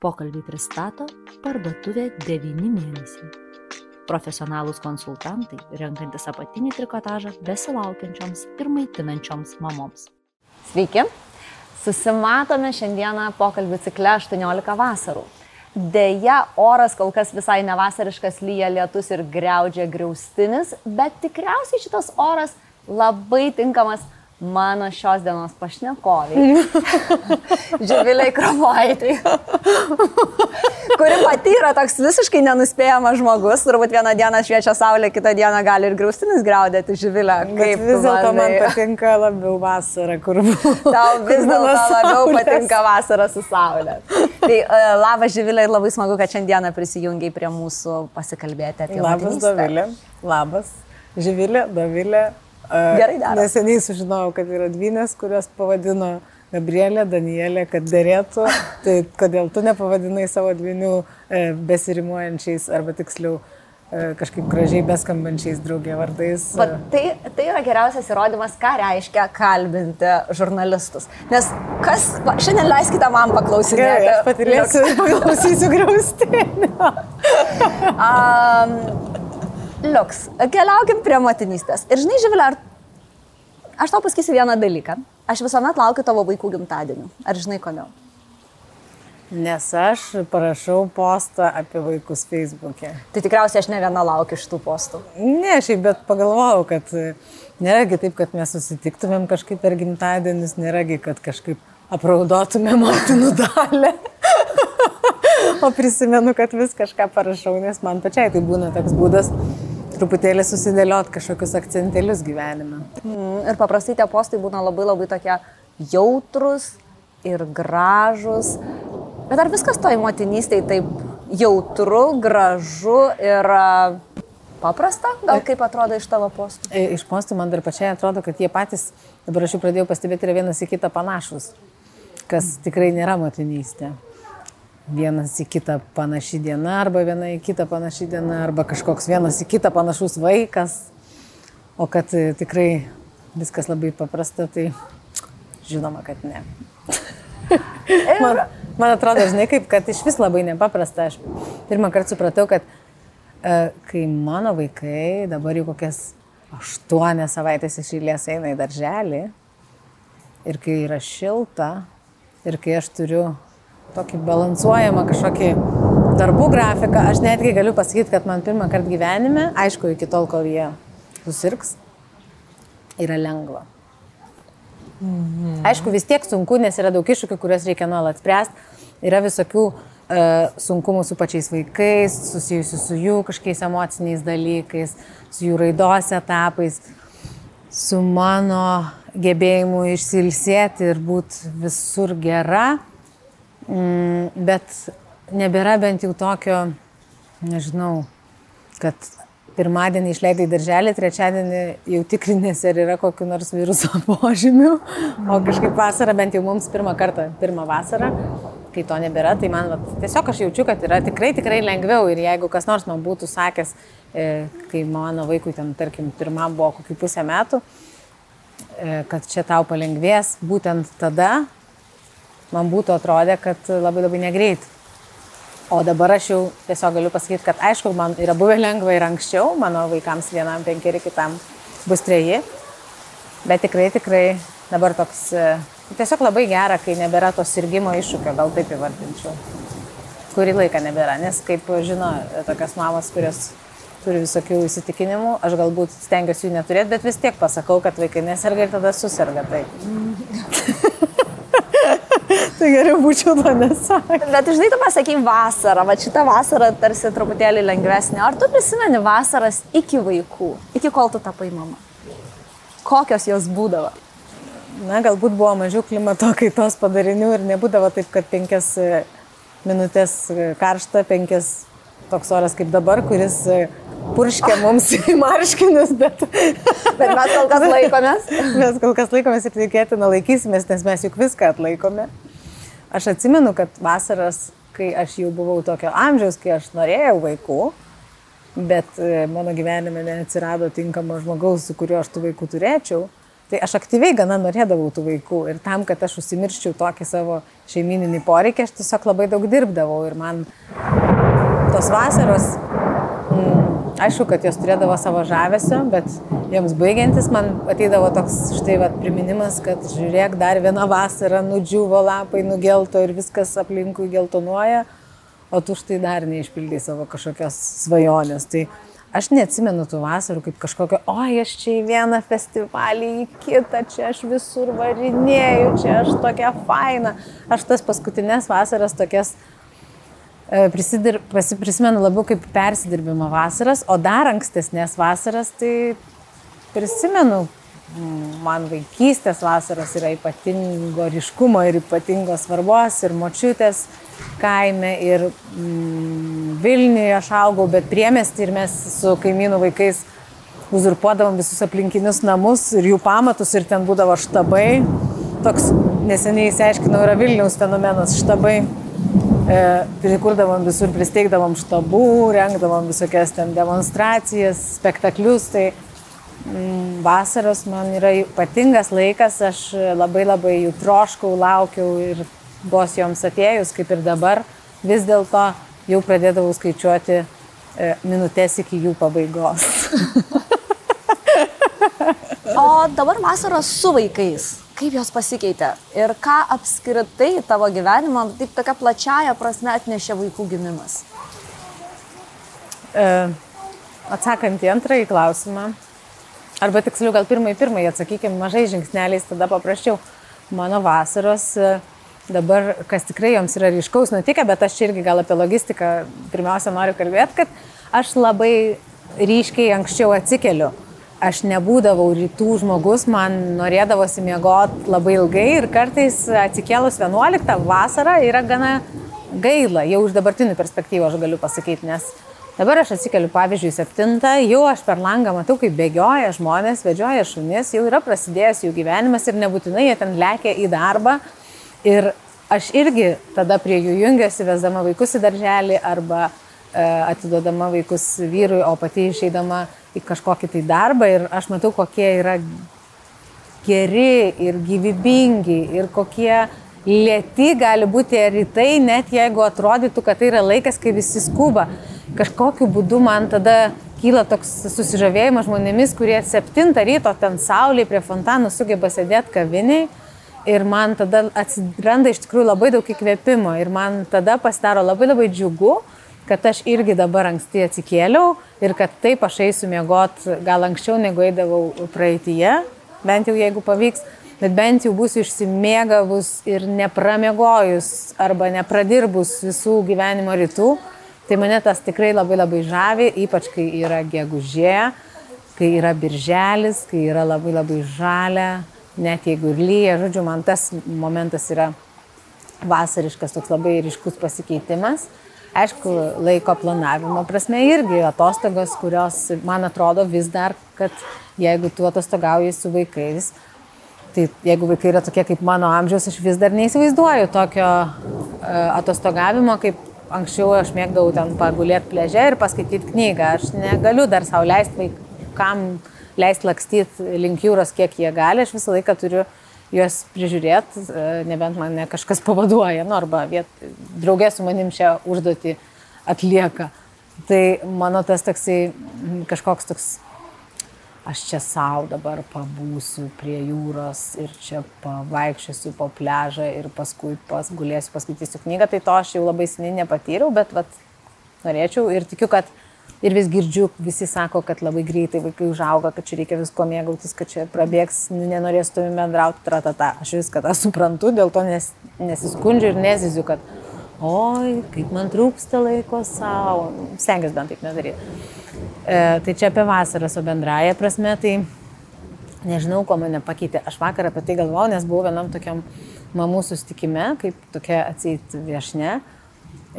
Pokalbį pristato parduotuvė 9 mėnesiai. Profesionalūs konsultantai, renkantis apatinį trikotažą besilaukiančioms ir maitinančioms mamoms. Sveiki! Susimatome šiandieną pokalbių cikle 18 vasarų. Deja, oras kol kas visai nevasariškas, lyja lietus ir greudžia griaustinis, bet tikriausiai šitas oras labai tinkamas mano šios dienos pašnekoviai. Živilai Kravaitai. kuri pati yra toks visiškai nenuspėjamas žmogus, turbūt vieną dieną šviečia saulė, kitą dieną gali ir grūstinis graudėti Živilę. Kaip vis dėlto man patinka labiau vasara, kur buvo. Tau vis dėlto labiau patinka vasara su saulė. Tai uh, labas Živilė ir labai smagu, kad šiandieną prisijungiai prie mūsų pasikalbėti apie Labas motinystę. Dovilė. Labas. Živilė, Dovilė. Gerai daro. Neseniai sužinojau, kad yra dvynės, kurios pavadino Gabrielė, Danielė, kad dėrėtų. Tai kodėl tu nepavadinai savo dvinių e, besirimuojančiais arba tiksliau e, kažkaip gražiai beskambančiais draugė vardais. Va, tai, tai yra geriausias įrodymas, ką reiškia kalbinti žurnalistus. Nes kas, va, šiandien leiskite man paklausyti. Gerai, aš patilėsiu ir paklausysiu graustinio. Um, liuks, keliaukim prie motinystės. Ir žinai, Živilė, ar... aš tau pasakysiu vieną dalyką. Aš visuomet laukiu tavo vaikų gimtadienių. Ar žinai kodėl? Nes aš parašau postą apie vaikus Facebook'e. Tai tikriausiai aš ne viena laukiu šitų postų. Ne, šiaip, bet pagalvojau, kad nėragi taip, kad mes susitiktumėm kažkaip per gimtadienius, nėragi, kad kažkaip apraudotume motinų dalį. o prisimenu, kad vis kažką parašau, nes man pačiai tai būna toks būdas truputėlį susidėliot kažkokius akcentėlius gyvenime. Mm, ir paprastai tie postai būna labai labai tokie jautrus ir gražus. Bet ar viskas toj motinystėje taip jautru, gražu ir a, paprasta? Gal kaip atrodo iš tavo postų? E, Iš postų man dar pačiai atrodo, kad jie patys, dabar aš jau pradėjau pastebėti, yra vienas į kitą panašus, kas tikrai nėra motinystė. Vienas į kitą panaši diena, arba viena į kitą panaši diena, arba kažkoks vienas į kitą panašus vaikas. O kad e, tikrai viskas labai paprasta, tai žinoma, kad ne. man, man atrodo, žinai, kaip, kad iš vis labai nepaprasta. Aš pirmą kartą supratau, kad e, kai mano vaikai dabar jau kokias aštuonias savaitės iš eilės eina į darželį ir kai yra šilta ir kai aš turiu tokį balansuojamą kažkokį darbų grafiką, aš netgi galiu pasakyti, kad man pirmą kartą gyvenime, aišku, iki tol, kol jie susirgs, yra lengva. Mhm. Aišku, vis tiek sunku, nes yra daug iššūkių, kuriuos reikia nuolat spręsti. Yra visokių uh, sunkumų su pačiais vaikais, susijusių su jų kažkokiais emociniais dalykais, su jų raidos etapais, su mano gebėjimu išsilsėti ir būti visur gera. Mm, bet nebėra bent jau tokio, nežinau, kad pirmadienį išleidai darželį, trečiadienį jau tikrinėsi, ar yra kokiu nors viruso požymių, o kažkaip vasarą, bent jau mums pirmą kartą, pirmą vasarą, kai to nebėra, tai man vat, tiesiog aš jaučiu, kad yra tikrai, tikrai lengviau. Ir jeigu kas nors man būtų sakęs, e, kai mano vaikui ten, tarkim, pirmam buvo kokių pusę metų, e, kad čia tau palengvės, būtent tada man būtų atrodę, kad labai labai negreit. O dabar aš jau tiesiog galiu pasakyti, kad aišku, man yra buvę lengva ir anksčiau, mano vaikams vienam penkeri, kitam bus treji, bet tikrai, tikrai dabar toks e, tiesiog labai gera, kai nebėra to sirgymo iššūkio, gal taip įvardinčiau. Kurį laiką nebėra, nes kaip žino tokias mamos, kurios turi visokių įsitikinimų, aš galbūt stengiuosi jų neturėti, bet vis tiek pasakau, kad vaikai neserga ir tada susirga. Tai. tai geriau būčiau to nesakęs. Bet žinai, tu pasakai vasarą, va šitą vasarą tarsi truputėlį lengvesnė. Ar tu prisimeni vasaras iki vaikų, iki kol tu tapai mama? Kokios jos būdavo? Na, galbūt buvo mažiau klimato kaitos padarinių ir nebūdavo taip, kad penkias e, minutės e, karšta, penkias toks oras kaip dabar, kuris e, purškia mums į marškinius, bet... bet mes kol kas laikomės. mes kol kas laikomės ir tikėtina laikysimės, nes mes juk viską atlaikome. Aš atsimenu, kad vasaras, kai aš jau buvau tokio amžiaus, kai aš norėjau vaikų, bet mano gyvenime neatsirado tinkamo žmogaus, su kuriuo aš tų vaikų turėčiau, Tai aš aktyviai gana norėdavau tų vaikų. Ir tam, kad aš užsimirščiau tokį savo šeimininį poreikį, aš tiesiog labai daug dirbdavau. Ir man tos vasaros, aišku, kad jos turėdavo savo žavesio, bet joms baigiantis man ateidavo toks štai va priminimas, kad žiūrėk, dar viena vasara, nudžiuvo lapai, nugelto ir viskas aplinkui geltonuoja, o tu štai dar neišpildai savo kažkokios svajonės. Tai aš neatsimenu tų vasarų kaip kažkokio, oi, aš čia į vieną festivalį, į kitą, čia aš visur varinėjau, čia aš tokia faina. Aš tas paskutinės vasaras tokias e, prisidir, prisimenu labiau kaip persidirbimo vasaras, o dar ankstesnės vasaras, tai prisimenu, man vaikystės vasaros yra ypatingo ryškumo ir ypatingos svarbos ir močiutės kaime ir mm, Vilniuje aš augau, bet priemesti ir mes su kaimynų vaikais uzurpuodavom visus aplinkinius namus ir jų pamatus ir ten būdavo štabai. Toks neseniai įsiaiškinau yra Vilniaus fenomenas štabai. E, prikurdavom visur, pristeigdavom štabų, rengdavom visokias ten demonstracijas, spektaklius. Tai mm, vasaros man yra ypatingas laikas, aš labai labai jų troškau, laukiau ir vos joms atėjus, kaip ir dabar, vis dėlto jau pradėdavau skaičiuoti e, minutės iki jų pabaigos. o dabar vasaros su vaikais. Kaip jos pasikeitė ir ką apskritai tavo gyvenimo, taip tokia plačiaja prasme atnešė vaikų gimimas? E, atsakant į antrąjį klausimą, arba tiksliau gal pirmąjį, pirmąjį atsakykime mažai žingsneliais, tada paprasčiau. Mano vasaros e, dabar, kas tikrai joms yra ryškaus nutikę, bet aš irgi gal apie logistiką pirmiausia noriu kalbėti, kad aš labai ryškiai anksčiau atsikeliu. Aš nebūdavau rytų žmogus, man norėdavosi miegoti labai ilgai ir kartais atsikėlus 11 vasarą yra gana gaila, jau iš dabartinių perspektyvų aš galiu pasakyti, nes dabar aš atsikeliu pavyzdžiui 7, jau aš per langą matau, kaip bėgioja žmonės, vedžioja šunis, jau yra prasidėjęs jų gyvenimas ir nebūtinai jie ten lekia į darbą, Ir aš irgi tada prie jų jungiuosi, vesdama vaikus į darželį arba e, atiduodama vaikus vyrui, o pati išeidama į kažkokį tai darbą ir aš matau, kokie yra geri ir gyvybingi ir kokie lėti gali būti rytai, net jeigu atrodytų, kad tai yra laikas, kai visi skuba. Kažkokiu būdu man tada kyla toks susižavėjimas žmonėmis, kurie 7 ryto ten saulė prie fontanų sugeba sėdėti kaviniai Ir man tada atsiranda iš tikrųjų labai daug įkvėpimo ir man tada pasidaro labai labai džiugu, kad aš irgi dabar anksti atsikėliau ir kad taip aš eisiu miegot gal anksčiau negu eidavau praeitie, bent jau jeigu pavyks, bet bent jau būsiu išsimėgavus ir nepramiegojus arba nepradirbus visų gyvenimo rytų. Tai mane tas tikrai labai labai žavi, ypač kai yra gegužė, kai yra birželis, kai yra labai labai žalia, net jeigu ir lyja, žodžiu, man tas momentas yra vasariškas toks labai ryškus pasikeitimas. Aišku, laiko planavimo prasme irgi atostogos, kurios, man atrodo, vis dar, kad jeigu tu atostogauji su vaikais, tai jeigu vaikai yra tokie kaip mano amžiaus, aš vis dar neįsivaizduoju tokio uh, atostogavimo, kaip anksčiau aš mėgdavau ten pagulėti pleže ir paskaityti knygą. Aš negaliu dar savo leisti vaikam leisti lakstyti link jūros, kiek jie gali, aš visą laiką turiu juos prižiūrėti, e, nebent mane kažkas pavaduoja, nu, arba viet, draugė su manim šią užduotį atlieka. Tai mano tas toksai kažkoks toks, aš čia savo dabar pabūsiu prie jūros ir čia pavaikščiosiu po pležą ir paskui pasgulėsiu, paskaitysiu knygą, tai to aš jau labai seniai nepatyriau, bet vat, norėčiau ir tikiu, kad Ir vis girdžiu, visi sako, kad labai greitai vaikai užauga, kad čia reikia visko mėgautis, kad čia prabėgs, nenorės tavimi bendrauti, tratata. Aš viską tą suprantu, dėl to nes, nesiskundžiu ir neziziu, kad oi, kaip man trūksta laiko savo. Stengiuosi bent taip nedaryti. E, tai čia apie vasarą su bendraja prasme, tai nežinau, ko mane pakeitė. Aš vakar apie tai galvojau, nes buvau vienam tokiam mamų sustikime, kaip tokia atseit viešne.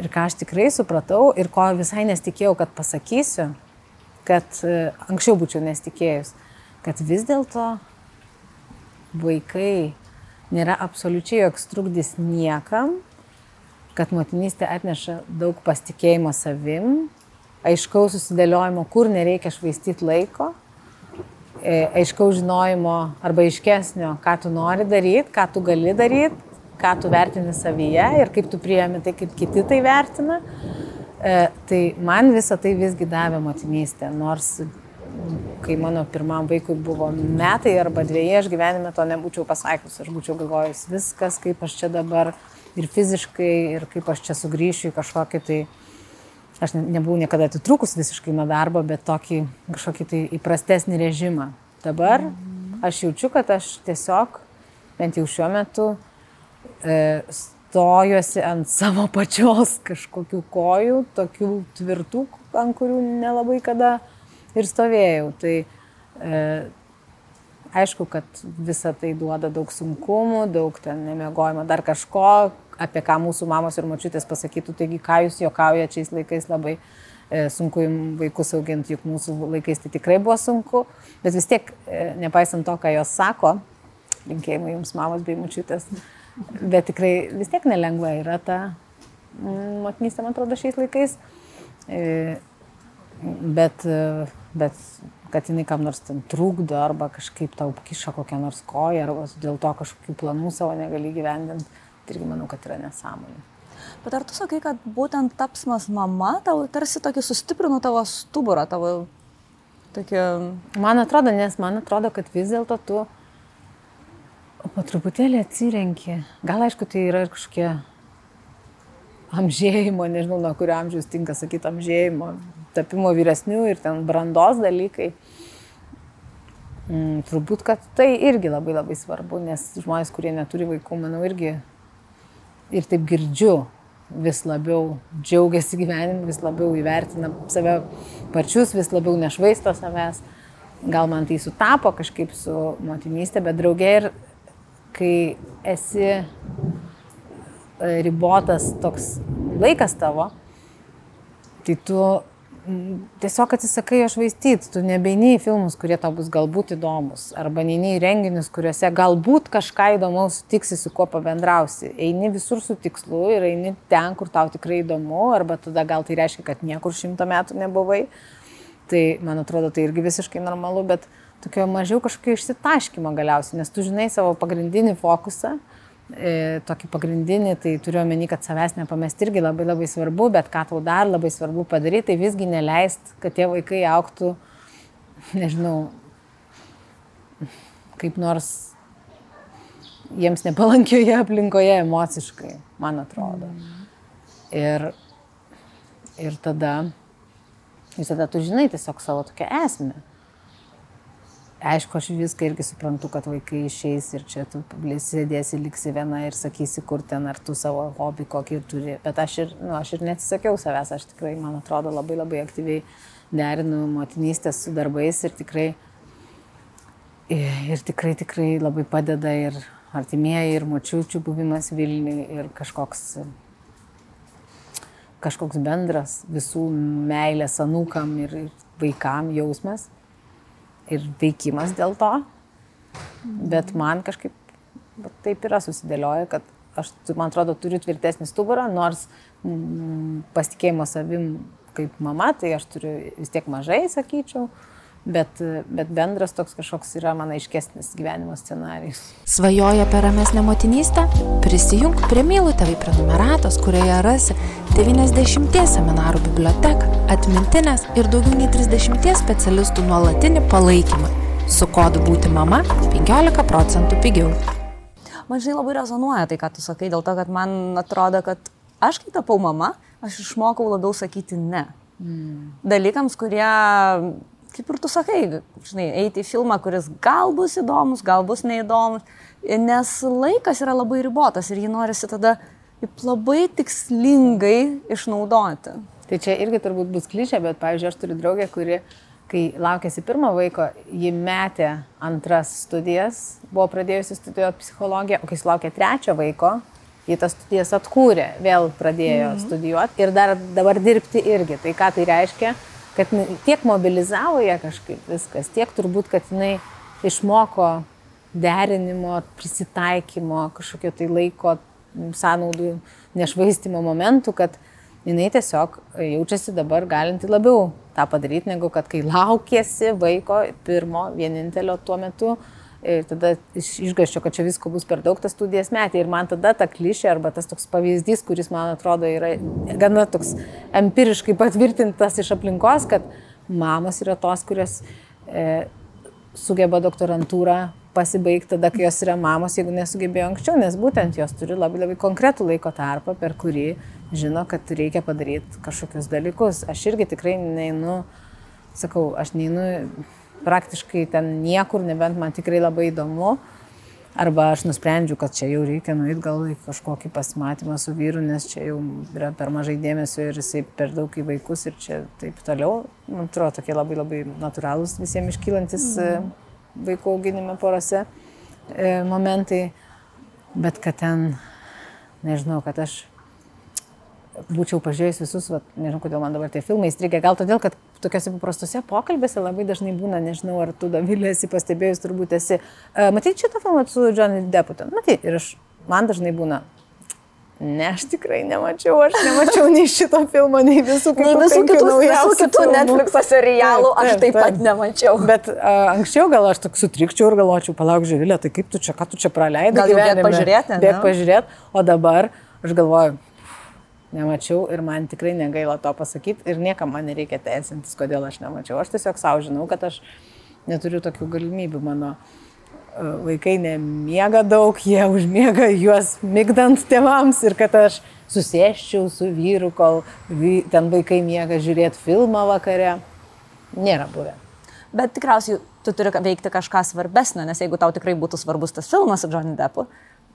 Ir ką aš tikrai supratau ir ko visai nesitikėjau, kad pasakysiu, kad e, anksčiau būčiau nesitikėjus, kad vis dėlto vaikai nėra absoliučiai joks trukdys niekam, kad motinystė atneša daug pasitikėjimo savim, aiškaus susidėliojimo, kur nereikia švaistyti laiko e, aiškaus žinojimo arba aiškesnio, ką tu nori daryti, ką tu gali daryti, ką tu vertini savyje ir kaip tu priemi tai, kaip kiti tai vertina. E, tai man visą tai visgi davė motinystė, nors kai mano pirmam vaikui buvo metai arba dviejai, aš gyvenime to nebūčiau pasakius, aš būčiau galvojus viskas, kaip aš čia dabar ir fiziškai, ir kaip aš čia sugrįšiu į kažkokį tai, aš nebuvau niekada atitrūkus visiškai nuo darbo, bet tokį kažkokį tai įprastesnį režimą. Dabar aš jaučiu, kad aš tiesiog, bent jau šiuo metu, e, stojuosi ant savo pačios kažkokių kojų, tokių tvirtų, ant kurių nelabai kada ir stovėjau. Tai e, aišku, kad visa tai duoda daug sunkumų, daug ten nemiegojimo, dar kažko, apie ką mūsų mamos ir mačiutės pasakytų, taigi ką jūs juokaujate šiais laikais labai e, sunku vaikus auginti, juk mūsų laikais tai tikrai buvo sunku, bet vis tiek, e, nepaisant to, ką jos sako, linkėjimai jums mamos bei mačiutės, bet tikrai vis tiek nelengva yra ta mm, motinystė, man atrodo, šiais laikais. E, bet bet kad jinai kam nors ten trukdo arba kažkaip tau kiša kokią nors koją arba dėl to kažkokių planų savo negali gyvendinti, tai irgi manau, kad yra nesąmonė. Bet ar tu sakai, kad būtent tapsmas mama tau tarsi tokį sustiprino tavo stuburą, tavo tokį... Man atrodo, nes man atrodo, kad vis dėlto tu po truputėlį atsirenki. Gal aišku, tai yra ir kažkokie amžėjimo, nežinau, nuo kurio amžiaus tinka sakyti amžėjimo, tapimo vyresnių ir ten brandos dalykai. Mm, turbūt, kad tai irgi labai labai svarbu, nes žmonės, kurie neturi vaikų, manau, irgi ir taip girdžiu, vis labiau džiaugiasi gyvenimu, vis labiau įvertina save pačius, vis labiau nešvaisto savęs. Gal man tai sutapo kažkaip su motinystė, bet draugė ir kai esi e, ribotas toks laikas tavo, tai tu tiesiog atsisakai jo švaistyti, tu nebeini į filmus, kurie tau bus galbūt įdomus, arba neini į renginius, kuriuose galbūt kažką įdomaus sutiksi, su kuo pabendrausi. Eini visur su tikslu ir eini ten, kur tau tikrai įdomu, arba tada gal tai reiškia, kad niekur šimto metų nebuvai. Tai man atrodo, tai irgi visiškai normalu, bet tokio mažiau kažkokio išsitaškymo galiausiai, nes tu žinai savo pagrindinį fokusą E, tokį pagrindinį, tai turiu omeny, kad savęs nepamesti irgi labai labai svarbu, bet ką tau dar labai svarbu padaryti, tai visgi neleist, kad tie vaikai auktų, nežinau, kaip nors jiems nepalankioje aplinkoje emociškai, man atrodo. Ir, ir tada, ir tada tu žinai tiesiog savo tokią esmę. Aišku, aš viską irgi suprantu, kad vaikai išeis ir čia tu sėdėsi, liksi viena ir sakysi, kur ten ar tu savo hobį kokį turi. Bet aš ir, nu, aš ir neatsisakiau savęs, aš tikrai, man atrodo, labai labai aktyviai derinu motinystės su darbais ir tikrai, ir tikrai, tikrai labai padeda ir artimieji, ir močiučių buvimas Vilniui, ir kažkoks, kažkoks bendras visų meilės anūkam ir vaikam jausmas ir veikimas dėl to. Bet man kažkaip taip yra susidėlioję, kad aš, man atrodo, turiu tvirtesnį stuburą, nors mm, pasitikėjimo savim kaip mama, tai aš turiu vis tiek mažai, sakyčiau. Bet, bet bendras toks kažkoks yra mano aiškesnis gyvenimo scenarijus. Svajoja apie ramesnę motinystę? Prisijung prie Mylų tėvai prenumeratos, kurioje rasi 90 seminarų biblioteką, atmintinės ir daugiau nei 30 specialistų nuolatinį palaikymą. Su kodu būti mama 15 procentų pigiau. Man žinai labai rezonuoja tai, ką tu sakai, dėl to, kad man atrodo, kad aš kai tapau mama, aš išmokau labiau sakyti ne. Mm. Dalykams, kurie kaip ir tu sakai, žinai, eiti į filmą, kuris gal bus įdomus, gal bus neįdomus, nes laikas yra labai ribotas ir jį norisi tada labai tikslingai išnaudoti. Tai čia irgi turbūt bus klišė, bet, pavyzdžiui, aš turiu draugę, kuri, kai laukėsi pirmo vaiko, ji metė antras studijas, buvo pradėjusi studijuoti psichologiją, o kai sulaukė trečio vaiko, ji tas studijas atkūrė, vėl pradėjo -hmm. studijuoti ir dar dabar dirbti irgi. Tai ką tai reiškia? Kad tiek mobilizavo ją kažkaip viskas, tiek turbūt, kad jinai išmoko derinimo, prisitaikymo, kažkokio tai laiko sąnaudų nešvaistimo momentų, kad jinai tiesiog jaučiasi dabar galinti labiau tą padaryti, negu kad kai laukėsi vaiko pirmo, vienintelio tuo metu. Ir tada iš išgaščio, kad čia visko bus per daug, tas studijas metė. Ir man tada ta klišė arba tas toks pavyzdys, kuris man atrodo yra gana toks empiriškai patvirtintas iš aplinkos, kad mamos yra tos, kurios e, sugeba doktorantūrą pasibaigti tada, kai jos yra mamos, jeigu nesugebėjo anksčiau, nes būtent jos turi labai labai konkretų laiko tarpą, per kurį žino, kad reikia padaryti kažkokius dalykus. Aš irgi tikrai neinu, sakau, aš neinu praktiškai ten niekur, nebent man tikrai labai įdomu. Arba aš nusprendžiu, kad čia jau reikia nueiti gal į kažkokį pasimatymą su vyru, nes čia jau yra per mažai dėmesio ir jisai per daug į vaikus ir čia taip toliau. Man atrodo, tokie labai labai natūralūs visiems iškylantis mm vaikų auginime porose e, momentai, bet kad ten, nežinau, kad aš būčiau pažiūrėjus visus, va, nežinau, kodėl man dabar tie filmai įstrigė, gal todėl, kad tokiuose paprastose pokalbėse labai dažnai būna, nežinau, ar tu Davilė esi pastebėjus, turbūt esi. Uh, matai šitą filmą su Johnny Deppu, matai, ir aš, man dažnai būna, Ne, aš tikrai nemačiau, aš nemačiau nei šito filmo, nei visų kitų, nei visų kitų, visų kitų Netflix serialų, taip, taip, aš taip, taip pat nemačiau. Bet uh, anksčiau gal aš tik sutrikčiau ir galvočiau, palauk, živilė, tai kaip tu čia, ką tu čia praleidai? Gal jau bėg pažiūrėti, ne? Bėg pažiūrėti, o dabar aš galvoju, nemačiau ir man tikrai negaila to pasakyti ir niekam man nereikia teisintis, kodėl aš nemačiau. Aš tiesiog savo žinau, kad aš neturiu tokių galimybių mano vaikai nemiega daug, jie užmiega juos mygdant tėvams ir kad aš susėščiau su vyru, kol vy, ten vaikai miega žiūrėti filmą vakare. Nėra buvę. Bet tikriausiai tu turi veikti kažką svarbesnio, nes jeigu tau tikrai būtų svarbus tas filmas su Johnny Deppu,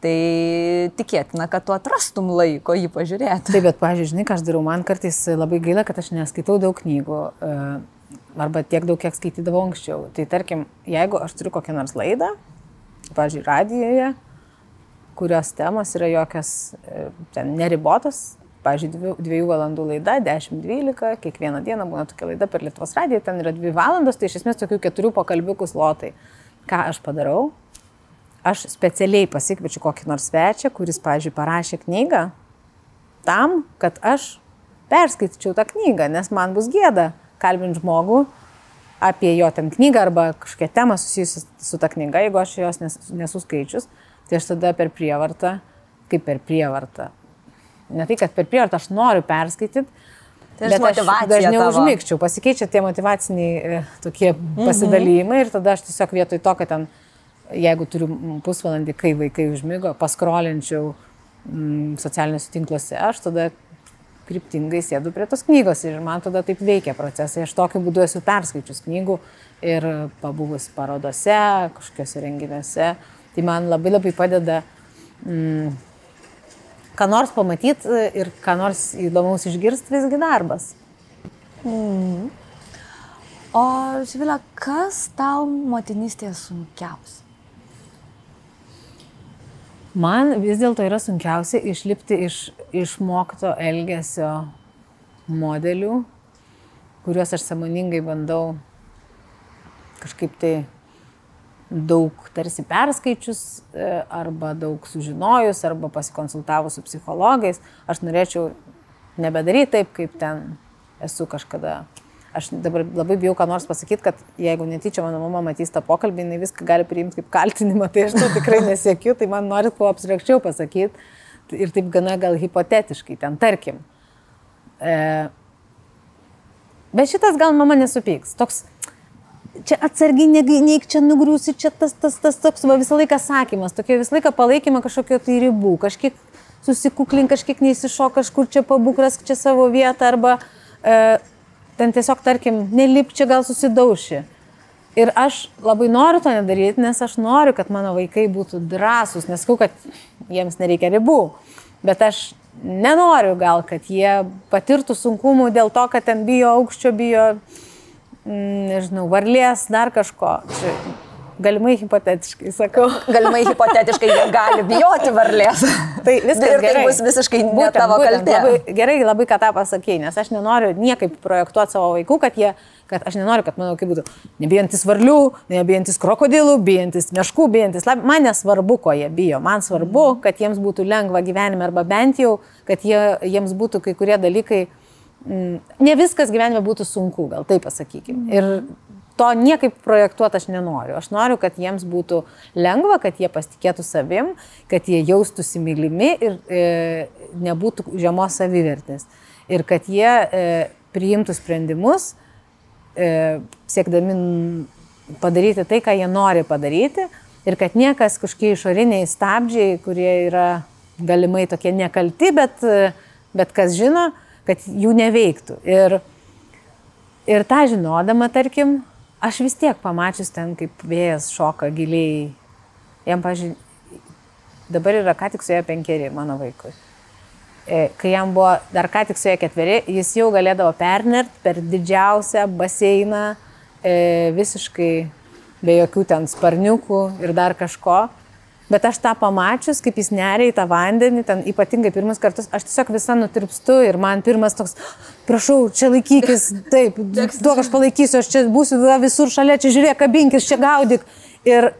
tai tikėtina, kad tu atrastum laiko jį pažiūrėti. Taip, bet, pažiūrėjau, ką aš darau, man kartais labai gaila, kad aš neskaitau daug knygų. Uh, arba tiek daug, kiek skaitydavau anksčiau. Tai tarkim, jeigu aš turiu kokią nors laidą, pavyzdžiui, radijoje, kurios temos yra jokios e, ten neribotos, pavyzdžiui, dviejų valandų laida, 10-12, kiekvieną dieną būna tokia laida per Lietuvos radiją, ten yra dvi valandos, tai iš esmės tokių keturių pokalbiukų slotai. Ką aš padarau? Aš specialiai pasikviečiu kokį nors svečią, kuris, pavyzdžiui, parašė knygą tam, kad aš perskaityčiau tą knygą, nes man bus gėda kalbinti žmogų apie jo ten knygą arba kažkokią temą susijusią su ta knyga, jeigu aš jos nes, nesu skaičius, tai aš tada per prievartą, kaip per prievartą. Ne tai, kad per prievartą aš noriu perskaityti, Tai bet aš dažniau užmygčiau, pasikeičia tie motivaciniai e, tokie mhm. pasidalymai ir tada aš tiesiog vietoj to, kad ten, jeigu turiu pusvalandį, kai vaikai užmygo, paskrolinčiau mm, socialiniuose tinkluose, aš tada kryptingai sėdu prie tos knygos ir man tada taip veikia procesai. Aš tokiu būdu esu perskaičius knygų ir pabuvus parodose, kažkokiuose renginiuose. Tai man labai labai padeda mm, ką nors pamatyti ir ką nors įdomaus išgirsti visgi darbas. Mm. O, Živilė, kas tau motinystėje sunkiausia? Man vis dėlto yra sunkiausia išlipti iš išmokto elgesio modelių, kuriuos aš samoningai bandau kažkaip tai daug tarsi perskaičius e, arba daug sužinojus arba pasikonsultavus su psichologais. Aš norėčiau nebedaryti taip, kaip ten esu kažkada aš dabar labai bijau ką nors pasakyti, kad jeigu netyčia mano mama matys tą pokalbį, jinai viską gali priimti kaip kaltinimą, tai aš to tikrai nesiekiu, tai man norit kuo abstrakčiau pasakyti ir taip gana gal hipotetiškai, ten tarkim. E, bet šitas gal mama nesupyks. Toks, čia atsargiai neik, čia nugriūsi, čia tas, tas, tas toks va, visą laiką sakymas, tokia visą laiką palaikymą kažkokio tai ribų, kažkiek susikuklink, kažkiek neįsišok, kažkur čia pabukras, čia savo vietą arba e, ten tiesiog, tarkim, nelip čia gal susidauši. Ir aš labai noriu to nedaryti, nes aš noriu, kad mano vaikai būtų drąsūs, nesakau, kad jiems nereikia ribų, bet aš nenoriu gal, kad jie patirtų sunkumų dėl to, kad ten bijo aukščio, bijo, mm, nežinau, varlės, dar kažko. Čia galimai hipotetiškai sakau. Galimai hipotetiškai jie gali bijoti varlės. Tai viskas ir tai gerai. bus visiškai ne Būtent, tavo būtent, kaltė. Labai, gerai, labai ką tą pasakėjai, nes aš nenoriu niekaip projektuoti savo vaikų, kad jie, kad aš nenoriu, kad mano vaikai būtų nebijantis varlių, nebijantis krokodilų, bijantis meškų, bijantis lab. Man nesvarbu, ko jie bijo. Man svarbu, kad jiems būtų lengva gyvenime arba bent jau, kad jie, jiems būtų kai kurie dalykai, mm, ne viskas gyvenime būtų sunku, gal taip pasakykime. Ir to niekaip projektuoti aš nenoriu. Aš noriu, kad jiems būtų lengva, kad jie pasitikėtų savim, kad jie jaustųsi mylimi ir e, nebūtų žemos savivertės. Ir kad jie e, priimtų sprendimus, e, siekdami padaryti tai, ką jie nori padaryti. Ir kad niekas kažkokie išoriniai stabdžiai, kurie yra galimai tokie nekalti, bet, e, bet kas žino, kad jų neveiktų. Ir, ir tą žinodama, tarkim, aš vis tiek pamačius ten, kaip vėjas šoka giliai. Jam, pažiūrėjau, dabar yra ką tik su jo penkeri mano vaikui. E, Kai jam buvo dar ką tik su jo ketveri, jis jau galėdavo pernert per didžiausią baseiną, e, visiškai be jokių ten sparniukų ir dar kažko. Bet aš tą pamačius, kaip jis neria į tą vandenį, ten ypatingai pirmus kartus, aš tiesiog visą nutirpstu ir man pirmas toks, prašau, čia laikykis, taip, duok aš palaikysiu, aš čia būsiu visur šalia, čia žiūrėk, kabinkis, čia gaudyk. Ir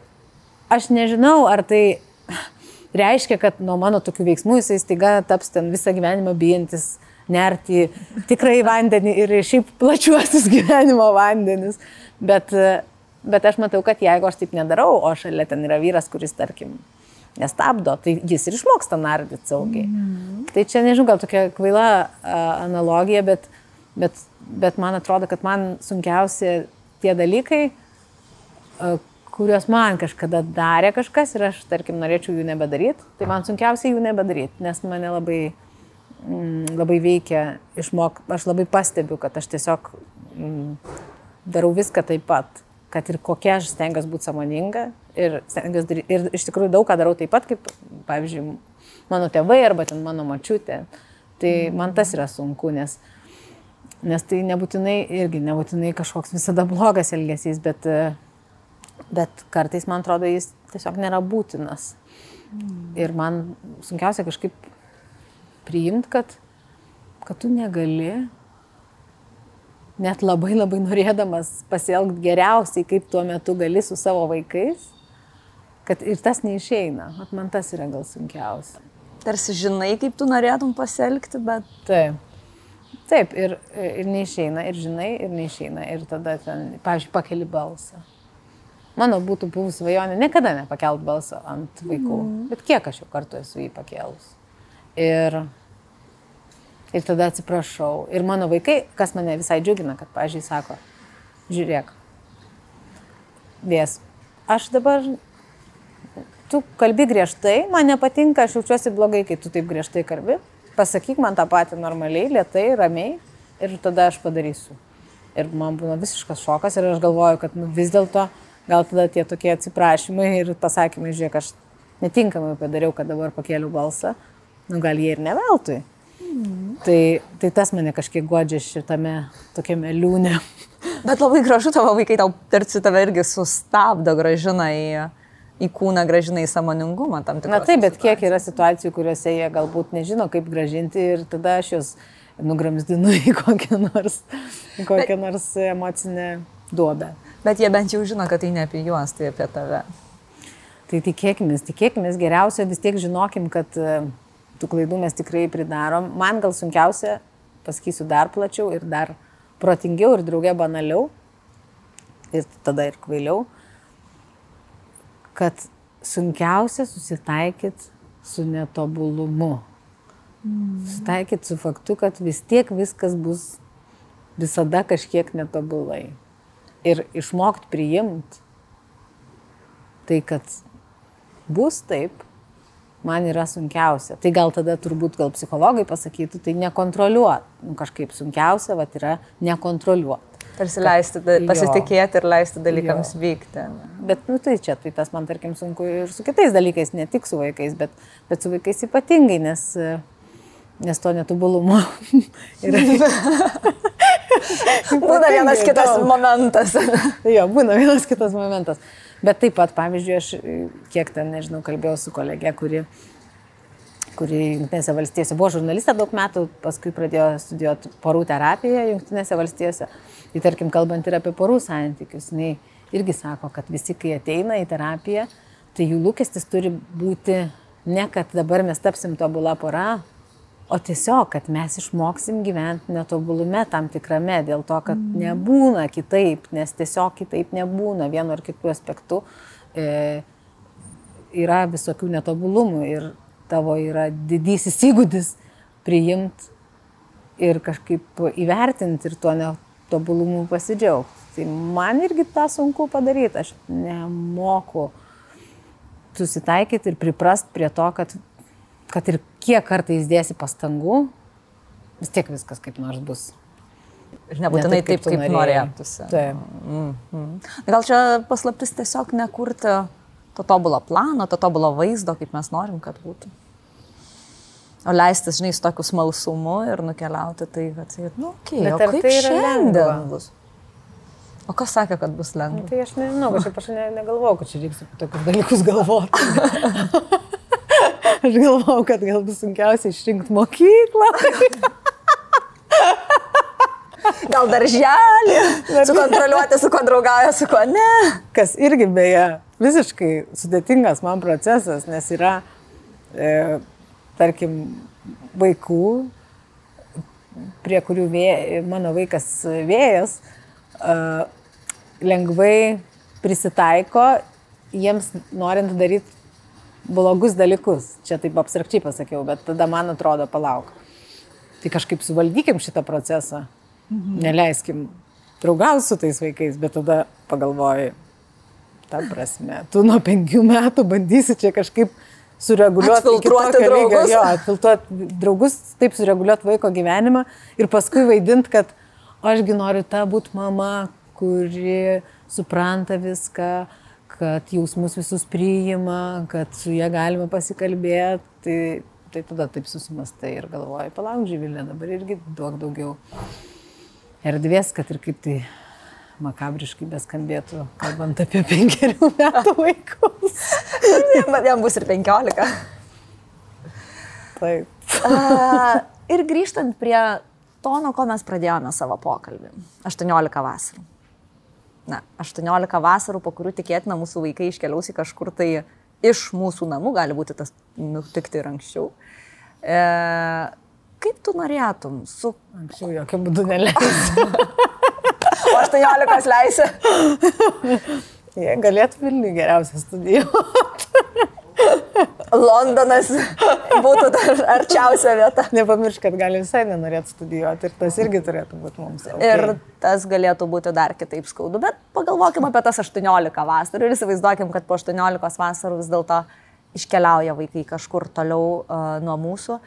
aš nežinau, ar tai reiškia, kad nuo mano tokių veiksmų jisai staiga taps ten visą gyvenimą bijantis nerti tikrai vandenį ir šiaip plačiuosius gyvenimo vandenis. Bet, bet aš matau, kad jeigu aš taip nedarau, o šalia ten yra vyras, kuris, tarkim, nestabdo, tai jis ir išmoksta nardyti saugiai. Mm. Tai čia, nežinau, gal tokia kvaila a, analogija, bet, bet, bet man atrodo, kad man sunkiausia tie dalykai, a, kuriuos man kažkada darė kažkas ir aš, tarkim, norėčiau jų nebedaryti, tai man sunkiausia jų nebedaryti, nes mane labai, mm, labai veikia išmok, aš labai pastebiu, kad aš tiesiog mm, darau viską taip pat, kad ir kokia aš stengiuosi būti samoninga ir, daryti, ir iš tikrųjų daug ką darau taip pat, kaip, pavyzdžiui, mano tėvai arba ten mano mačiutė. Tai man tas yra sunku, nes, nes tai nebūtinai, irgi nebūtinai kažkoks visada blogas elgesys, bet, bet kartais man atrodo jis tiesiog nėra būtinas. Ir man sunkiausia kažkaip priimti, kad, kad tu negali, net labai labai norėdamas pasielgti geriausiai, kaip tuo metu gali su savo vaikais, kad ir tas neišeina. At man tas yra gal sunkiausia. Tarsi žinai, kaip tu norėtum pasielgti, bet Taip. Taip, ir, ir neišeina, ir žinai, ir neišeina. Ir tada ten, pavyzdžiui, pakeli balsą. Mano būtų buvus svajonė niekada nepakelt balsą ant vaikų. Mm. Bet kiek aš jau kartu esu jį pakėlus. Ir, ir tada atsiprašau. Ir mano vaikai, kas mane visai džiugina, kad, pavyzdžiui, sako, žiūrėk, vės, aš dabar, tu kalbi griežtai, man nepatinka, aš jaučiuosi blogai, kai tu taip griežtai kalbi. Pasakyk man tą patį normaliai, lietai, ramiai ir tada aš padarysiu. Ir man būna visiškas šokas ir aš galvoju, kad nu, vis dėlto gal tada tie tokie atsiprašymai ir pasakymai, žiūrėk, aš netinkamai padariau, kad dabar pakėliau balsą, nu gal jie ir neveltui. Mm. Tai, tai tas mane kažkiek godžia šitame tokiame liūne. Bet labai gražu tavo vaikai tau tarsi tave irgi sustabdo, gražina į, į kūną, gražina į samoningumą tam tikrą. Na taip, bet kiek yra situacijų, kuriuose jie galbūt nežino, kaip gražinti ir tada aš juos nugramzdinu į kokią nors, į kokią bet, nors emocinę duobę. Bet jie bent jau žino, kad tai ne apie juos, tai apie tave. Tai tikėkime, tikėkime, geriausia vis tiek žinokim, kad e, tų klaidų mes tikrai pridarom. Man gal sunkiausia, pasakysiu dar plačiau ir dar protingiau ir draugė banaliau ir tada ir kvailiau, kad sunkiausia susitaikyti su netobulumu. Mm. Susitaikyti su faktu, kad vis tiek viskas bus visada kažkiek netobulai. Ir išmokti priimti tai, kad bus taip, man yra sunkiausia. Tai gal tada turbūt gal psichologai pasakytų, tai nekontroliuot. Nu, kažkaip sunkiausia vat, yra nekontroliuot. Tarsi leisti, da, pasitikėti ir leisti dalykams jo. vykti. Bet, nu, tai čia, tai tas man, tarkim, sunku ir su kitais dalykais, ne tik su vaikais, bet, bet su vaikais ypatingai, nes, nes to netobulumo yra. būna vienas kitas daug. momentas. jo, būna vienas kitas momentas. Bet taip pat, pavyzdžiui, aš kiek ten, nežinau, kalbėjau su kolegė, kuri kuri Junktinėse valstijose buvo žurnalistė daug metų, paskui pradėjo studijuoti porų terapiją Junktinėse valstijose. Tai tarkim, kalbant ir apie porų santykius, jinai irgi sako, kad visi, kai ateina į terapiją, tai jų lūkestis turi būti ne, kad dabar mes tapsim tobulą porą, o tiesiog, kad mes išmoksim gyventi netobulume tam tikrame, dėl to, kad mm. nebūna kitaip, nes tiesiog kitaip nebūna vienu ar kitu aspektu. E, yra visokių netobulumų ir tavo yra didysis įgūdis priimti ir kažkaip įvertinti ir tuo netobulumu pasidžiaugti. Tai man irgi tą sunku padaryti, aš nemoku susitaikyti ir priprast prie to, kad kad ir kiek kartais dėsi pastangų, vis tiek viskas kaip nors bus. Ir nebūtinai ne taip, kaip, kaip norėtųsi. Taip. Mm -hmm. Gal čia paslaptis tiesiog nekurti to tobulo plano, to tobulo vaizdo, kaip mes norim, kad būtų. O leistis, žinai, su tokiu smalsumu ir nukeliauti tai, kad, nu, okay, o kaip tai šiandien bus? O kas sakė, kad bus lengva? Tai aš nežinau, kažkaip aš ne, negalvojau, kad čia reiks apie tokius dalykus galvoti. Aš galvau, kad gal bus sunkiausia išrinkti mokyklą. Gal darželį, sukontroliuoti, su kuo draugauja, su kuo ne. Kas irgi beje visiškai sudėtingas man procesas, nes yra, e, tarkim, vaikų, prie kurių vė, mano vaikas vėjas, e, lengvai prisitaiko, jiems norint daryti blogus dalykus. Čia taip abstrakčiai pasakiau, bet tada man atrodo, palauk. Tai kažkaip suvaldykim šitą procesą. Mhm. Neleiskim draugauti su tais vaikais, bet tada pagalvoji, ta prasme, tu nuo penkių metų bandysi čia kažkaip sureguliuoti filtruoti draugus. Jo, filtruoti draugus, taip sureguliuoti vaiko gyvenimą ir paskui vaidinti, kad ašgi noriu tą būti mama, kuri supranta viską, kad jausmus visus priima, kad su jie galima pasikalbėti, tai, tai tada taip susimastai ir galvoji, palauk žyvilė, dabar irgi duok daugiau erdvės, kad ir kaip tai makabriškai beskambėtų, kalbant apie penkerių metų vaikus. Jam bus ir penkiolika. Taip. A, ir grįžtant prie to, nuo ko mes pradėjome savo pokalbį. 18 vasarų na, 18 vasarų, po kurių tikėtina mūsų vaikai iškeliaus į kažkur tai iš mūsų namų, gali būti tas nutikti ir anksčiau. E, kaip tu norėtum su... Anksčiau jokių būdų neleisi. o 18 leisi. Jie galėtų Vilniui geriausią studijuoti. Londonas būtų arčiausia vieta. Nepamiršk, kad gali visai nenorėti studijuoti ir tas irgi turėtų būti mums. Okay. Ir tas galėtų būti dar kitaip skaudu, bet pagalvokime apie tas 18 vasarų ir įsivaizduokim, kad po 18 vasarų vis dėlto iškeliauja vaikai kažkur toliau uh, nuo mūsų.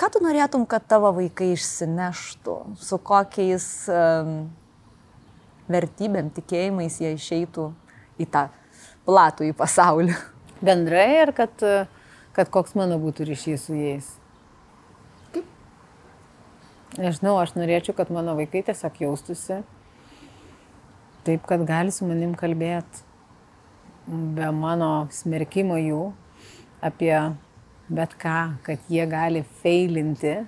Ką tu norėtum, kad tavo vaikai išsineštų, su kokiais um, vertybėm, tikėjimais jie išeitų į tą platų į pasaulį? Bendrai ir kad kad koks mano būtų ryšys su jais. Kaip? Nežinau, aš norėčiau, kad mano vaikai tiesiog jaustųsi taip, kad gali su manim kalbėti be mano smerkimo jų apie bet ką, kad jie gali feilinti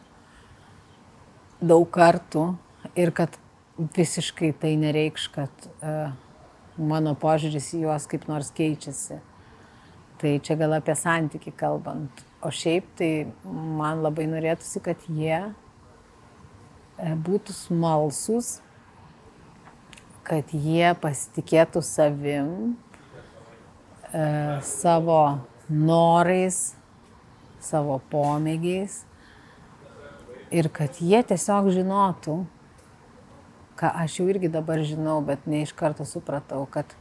daug kartų ir kad visiškai tai nereikš, kad uh, mano požiūris į juos kaip nors keičiasi. Tai čia gal apie santyki kalbant. O šiaip tai man labai norėtųsi, kad jie e, būtų smalsus, kad jie pasitikėtų savim, e, savo norais, savo pomėgiais ir kad jie tiesiog žinotų, ką aš jau irgi dabar žinau, bet ne iš karto supratau, kad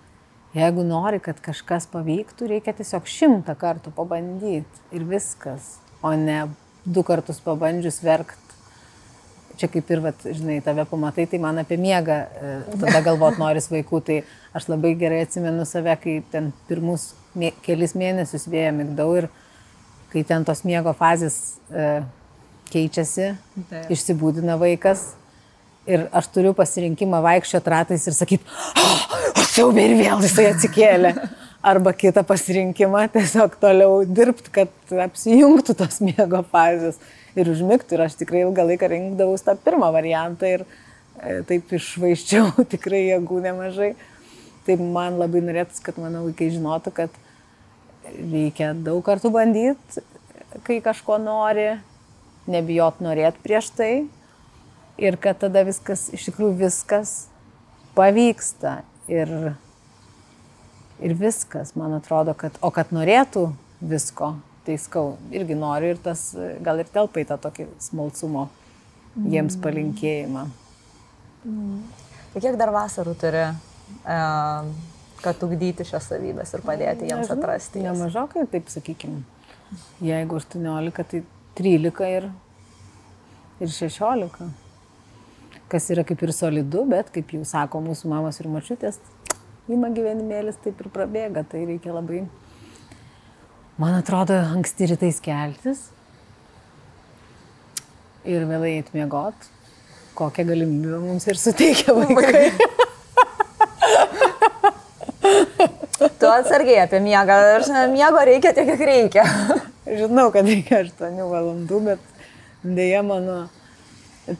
Jeigu nori, kad kažkas pavyktų, reikia tiesiog šimtą kartų pabandyti ir viskas, o ne du kartus pabandžius verkt. Čia kaip ir, vat, žinai, tave pamatai, tai man apie miegą, e, tada galvot noris vaikų, tai aš labai gerai atsimenu save, kai ten pirmus mė, kelis mėnesius vėją mygdau ir kai ten tos miego fazės e, keičiasi, tai. išsibūdina vaikas, Ir aš turiu pasirinkimą vaikščioti ratais ir sakyti, oh, siaubė ir vėl jisai atsikėlė. arba kitą pasirinkimą, tiesiog toliau dirbti, kad apsijungtų tos miego fazės ir užmigtų. Ir aš tikrai ilgą laiką rinkdavau tą pirmą variantą ir e, taip išvaiščiau tikrai jėgų nemažai. Taip man labai norėtųsi, kad mano vaikai žinotų, kad reikia daug kartų bandyti, kai kažko nori, nebijot norėti prieš tai ir kad tada viskas, iš tikrųjų viskas pavyksta ir, ir viskas, man atrodo, kad, o kad norėtų visko, tai skau, irgi noriu ir tas gal ir telpa į tą tokį smalsumo jiems mm. palinkėjimą. Mm. Tai kiek dar vasarų turi, e, kad ugdyti šias savybės ir padėti jiems Nežinau, atrasti? Nemažokai, taip sakykime. Jeigu 18, tai 13 ir, ir 16. Kas yra kaip ir solidu, bet kaip jau sako mūsų mamos ir mačiutės, įma gyvenimėlis taip ir prabėga, tai reikia labai, man atrodo, anksti rytais keltis ir vėlai atmiegot, kokią galimybę mums ir suteikia vaikai. Tu atsargiai apie miegą. Miego reikia tiek, kiek reikia. Žinau, kad reikia 8 valandų, bet dėja mano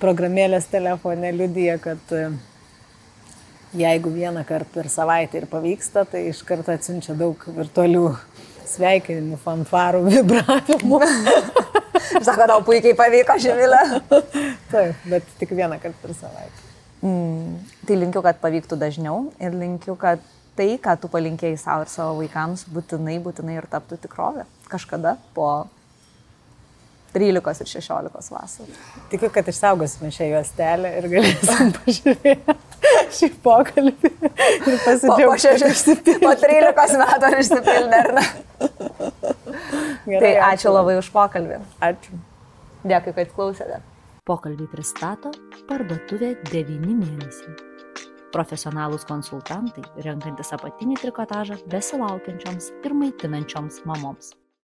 programėlės telefone liudyja, kad e, jeigu vieną kartą per savaitę ir pavyksta, tai iš karto atsiunčia daug virtualių sveikinimų, fanfarų, vibravimų. Sako, tau puikiai pavyko, Živilė. Taip, bet tik vieną kartą per savaitę. Mm, tai linkiu, kad pavyktų dažniau ir linkiu, kad tai, ką tu palinkėjai savo ir savo vaikams, būtinai, būtinai ir taptų tikrovė. Kažkada po 13 ir 16 vasarų. Tikiu, kad išsaugosime šią juostelę ir galėsim pažiūrėti šį pokalbį ir pasidžiaugti. Po, po 13 metų ar išsipildė, ar ne? Gerai, tai ačiū, ačiū labai už pokalbį. Ačiū. Dėkui, kad klausėte. Pokalbį pristato parduotuvė 9 mėnesiai profesionalūs konsultantai renkantis apatinį trikotažą besilaukiančioms ir maitinančioms mamoms